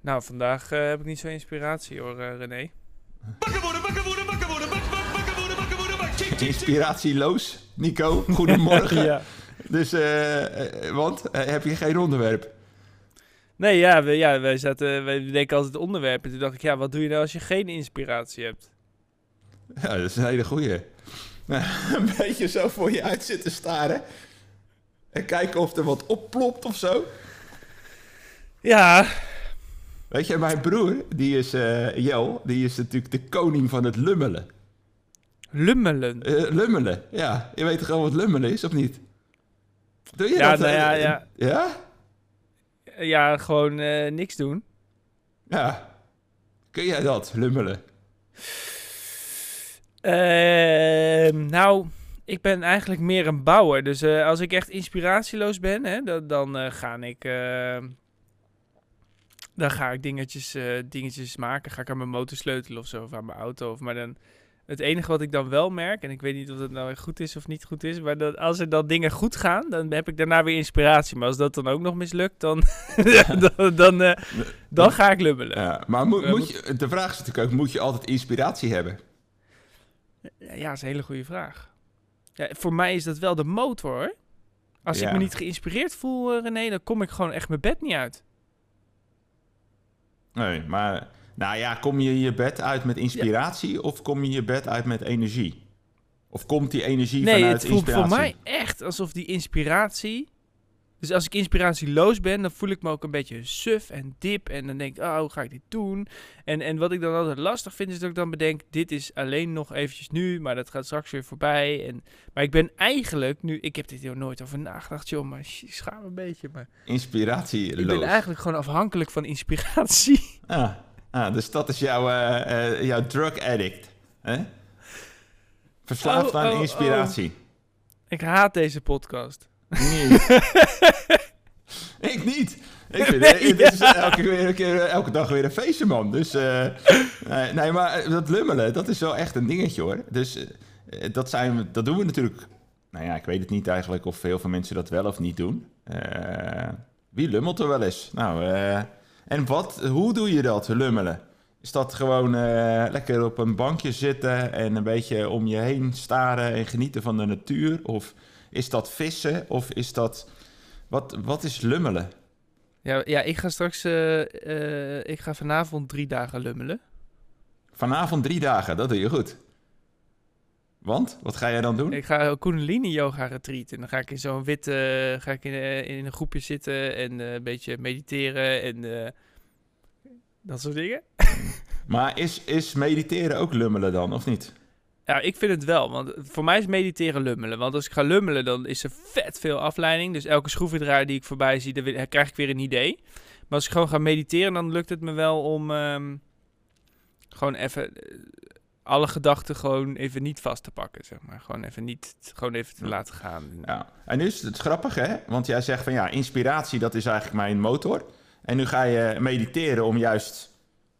Nou, vandaag eh, heb ik niet zo'n inspiratie hoor, eh, René. Inspiratieloos, Nico. Goedemorgen. ja. Dus, eh, want heb je geen onderwerp? Nee, ja, we, ja wij, zaten, wij denken altijd onderwerpen. Toen dacht ik, ja, wat doe je nou als je geen inspiratie hebt? Ja, dat is een hele goeie. een beetje zo voor je uit zitten staren. En kijken of er wat opplopt of zo. Ja, Weet je, mijn broer, die is, eh Jel, die is natuurlijk de koning van het lummelen. lummelen. Eh, lummelen, ja. Je weet toch wel wat lummelen is, of niet? Doe je Ja, dat? nou ja, eh, ja. Ja? Ja, gewoon niks doen. Ja. Kun jij dat, lummelen? Ehm, nou, ik ben eigenlijk meer een bouwer. Dus als ik echt inspiratieloos ben, hè, dan, dan ga ik... dan ga ik dingetjes, eh, dingetjes maken. Ga ik aan mijn motor sleutelen of zo, of aan mijn auto. Of, maar dan, het enige wat ik dan wel merk, en ik weet niet of het nou goed is of niet goed is, maar dat, als er dan dingen goed gaan, dan heb ik daarna weer inspiratie. Maar als dat dan ook nog mislukt, dan, dan, dan, eh, dan ga ik lummelen. Ja, maar moet, moet je, de vraag is natuurlijk ook, moet je altijd inspiratie hebben? Ja, dat is een hele goede vraag. Ja, voor mij is dat wel de motor, hoor. Als ik me niet geïnspireerd voel, eh, René, dan kom ik gewoon echt mijn bed niet uit. Nee, maar... Nou ja, kom je je bed uit met inspiratie of kom je je bed uit met energie? Of komt die energie Nee, vanuit het voelt inspiratie? voor mij echt alsof die inspiratie... Dus als ik inspiratieloos ben, dan voel ik me ook een beetje suf en dip. En dan denk ik, oh, hoe ga ik dit doen? En, en wat ik dan altijd lastig vind, is dat ik dan bedenk... dit is alleen nog eventjes nu, maar dat gaat straks weer voorbij. En, maar ik ben eigenlijk nu... Ik heb dit hier nooit over nagedacht, joh, maar ik schaam een beetje. Maar Inspiratie ik ben eigenlijk gewoon afhankelijk van inspiratie. Ah, ah, dus dat is jouw, eh, eh, jouw drug addict. Hè? Verslaafd Oh, aan oh, inspiratie. Ik haat deze podcast. Nee. ik niet. Ik vind, Nee, het is elke, keer, elke dag weer een feestje, man. Dus, eh, nee, nee, maar eh, dat lummelen, dat is wel echt een dingetje, hoor. Dus eh, dat, zijn, dat doen we natuurlijk... Nou ja, ik weet het niet eigenlijk of heel veel mensen dat wel of niet doen. Wie lummelt er wel eens? Nou, en wat, hoe doe je dat, lummelen? Is dat gewoon lekker op een bankje zitten en een beetje om je heen staren en genieten van de natuur? Of is dat vissen? Of is dat... Wat, wat is lummelen? Ja, ja ik ga straks... eh, eh, ik ga vanavond drie dagen lummelen. Vanavond drie dagen, dat doe je goed. Want, wat ga jij dan doen? Ik ga Kundalini yoga retreat. En dan ga ik in zo'n witte... Ga ik in, eh, in een groepje zitten en eh, een beetje mediteren en... eh, dat soort dingen. Maar is, is mediteren ook lummelen dan, of niet? Ja, ik vind het wel. Want voor mij is mediteren lummelen. Want als ik ga lummelen, dan is er vet veel afleiding. Dus elke schroevendraaier die ik voorbij zie, dan weer- krijg ik weer een idee. Maar als ik gewoon ga mediteren, dan lukt het me wel om ehm, gewoon even eh, alle gedachten gewoon even niet vast te pakken, zeg maar. Gewoon even niet, gewoon even te laten gaan. Ja. En nu is het grappig, hè? Want jij zegt van ja, inspiratie, dat is eigenlijk mijn motor. En nu ga je mediteren om juist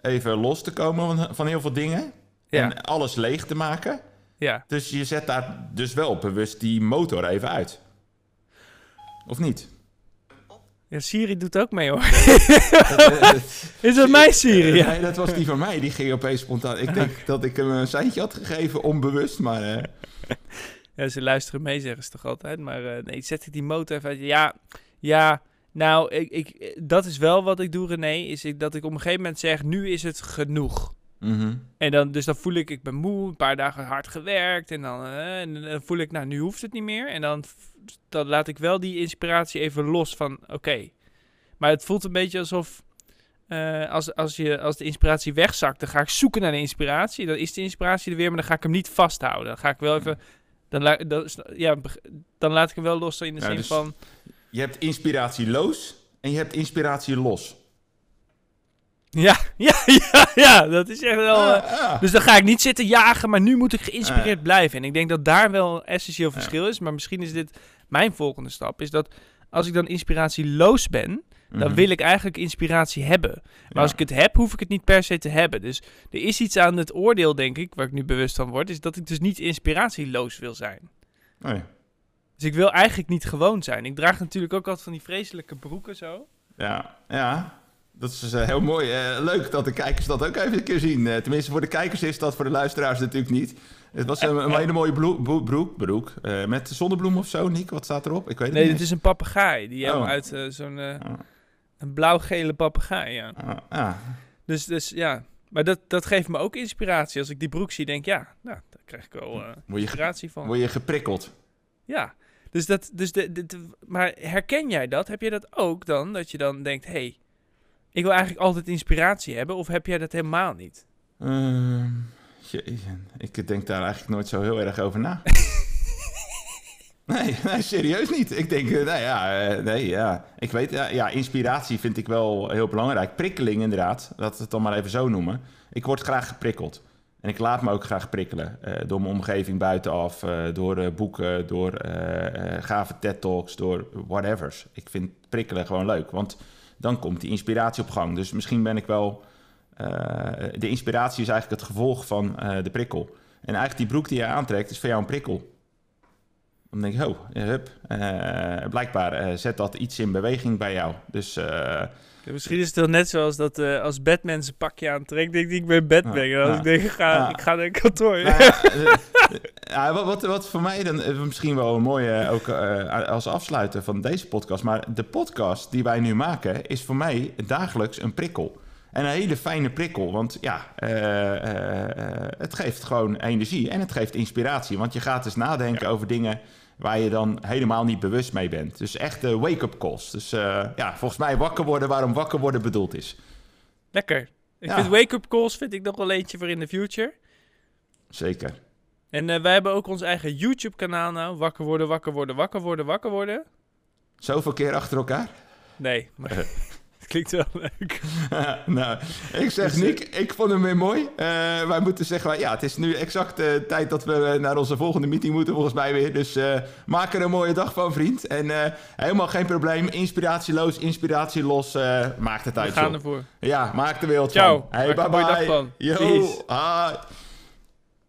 even los te komen van, van heel veel dingen. Ja, En alles leeg te maken. ja. Dus je zet daar dus wel bewust die motor even uit. Of niet? ja, Siri doet ook mee, hoor. Is dat mijn Siri? Ja. Nee, dat was die van mij. Die ging opeens spontaan. Ik denk dat ik hem een seintje had gegeven, onbewust. Maar eh, Ja, ze luisteren mee, zeggen ze toch altijd. Maar eh, nee, zet ik die motor even uit. Ja, ja. Nou, ik, ik, dat is wel wat ik doe, René. Is ik, dat ik op een gegeven moment zeg, nu is het genoeg. Mhm. En dan, dus dan voel ik, ik ben moe, een paar dagen hard gewerkt. En dan, eh, en dan voel ik, nou, nu hoeft het niet meer. En dan, dan laat ik wel die inspiratie even los van, oké. Maar het voelt een beetje alsof, eh, als, als, je, als de inspiratie wegzakt, dan ga ik zoeken naar de inspiratie. Dan is de inspiratie er weer, maar dan ga ik hem niet vasthouden. Dan ga ik wel even, dan, la- dan, ja, dan laat ik hem wel los in de Ja, zin dus- van, Je hebt inspiratieloos en je hebt inspiratie los. Ja, ja, ja, ja, dat is echt wel... eh, Ah, ah. Dus dan ga ik niet zitten jagen, maar nu moet ik geïnspireerd blijven. En ik denk dat daar wel een essentieel verschil is. Maar misschien is dit mijn volgende stap. Is dat als ik dan inspiratieloos ben, dan Mhm. wil ik eigenlijk inspiratie hebben. Maar Ja. als ik het heb, hoef ik het niet per se te hebben. Dus er is iets aan het oordeel, denk ik, waar ik nu bewust van word. Is dat ik dus niet inspiratieloos wil zijn. Nee. Dus ik wil eigenlijk niet gewoon zijn. Ik draag natuurlijk ook altijd van die vreselijke broeken zo. Ja, ja. Dat is eh, heel mooi. Eh, leuk dat de kijkers dat ook even een keer zien. Eh, tenminste, voor de kijkers is dat, voor de luisteraars natuurlijk niet. Het was een, een hele mooie broek, broek met zonnebloem of zo, Nick. Wat staat erop? Ik weet het Nee, niet. dit is een papegaai. Die hebben Oh. uit zo'n Ah, een blauw-gele papegaai, ja. ah, ah. Dus, dus ja, maar dat, dat geeft me ook inspiratie. Als ik die broek zie, denk ik, ja, nou, daar krijg ik wel je, inspiratie van. word je geprikkeld? Ja, dus dat, dus de, de, de- maar herken jij dat? Heb jij dat ook dan? Dat je dan denkt, hé, hey, ik wil eigenlijk altijd inspiratie hebben. Of heb jij dat helemaal niet? Ehm, jeetje, ik denk daar eigenlijk nooit zo heel erg over na. nee, nee, serieus niet. Ik denk, eh, nou ja, eh, nee, ja. Ik weet, ja, ja, inspiratie vind ik wel heel belangrijk. Prikkeling inderdaad, laten we het dan maar even zo noemen. Ik word graag geprikkeld. En ik laat me ook graag prikkelen. eh, door mijn omgeving buitenaf, door boeken, door gave TED-talks, door whatevers. Ik vind prikkelen gewoon leuk, want dan komt die inspiratie op gang. Dus misschien ben ik wel... eh, de inspiratie is eigenlijk het gevolg van eh, de prikkel. En eigenlijk die broek die je aantrekt is voor jou een prikkel. Dan denk ik, oh, hup. eh, blijkbaar zet dat iets in beweging bij jou. Dus Ja, misschien is het wel net zoals dat als Batman zijn pakje aantrekt, denk ik, ik ben Batman. En als ik denk, ik ga, ik ga naar een kantoor. Ja, eh, wat, wat, wat voor mij dan eh, misschien wel een mooie, ook eh, als afsluiter van deze podcast. Maar de podcast die wij nu maken is voor mij dagelijks een prikkel. En een hele fijne prikkel, want ja, eh, eh, eh, het geeft gewoon energie en het geeft inspiratie. Want je gaat dus nadenken over dingen waar je dan helemaal niet bewust mee bent. Dus echt de wake-up calls. Dus eh, ja, volgens mij wakker worden waarom wakker worden bedoeld is. Lekker. Ik Ja. vind wake-up calls vind ik nog wel eentje voor in de future. Zeker. En eh, wij hebben ook ons eigen YouTube-kanaal nou. Wakker worden, wakker worden, wakker worden, wakker worden. Zoveel keer achter elkaar? Nee, maar het klinkt wel leuk. nou, ik zeg Dus, eh, Nick, ik vond hem weer mooi. Eh, wij moeten zeggen, ja, het is nu exact de tijd dat we naar onze volgende meeting moeten, volgens mij weer. Dus maak er een mooie dag van, vriend. En helemaal geen probleem, inspiratieloos, inspiratielos, maakt het We uit, gaan joh. ervoor. Ja, maak de wereld Ciao. van. Hey, Maak bye bye. dag van. Yo.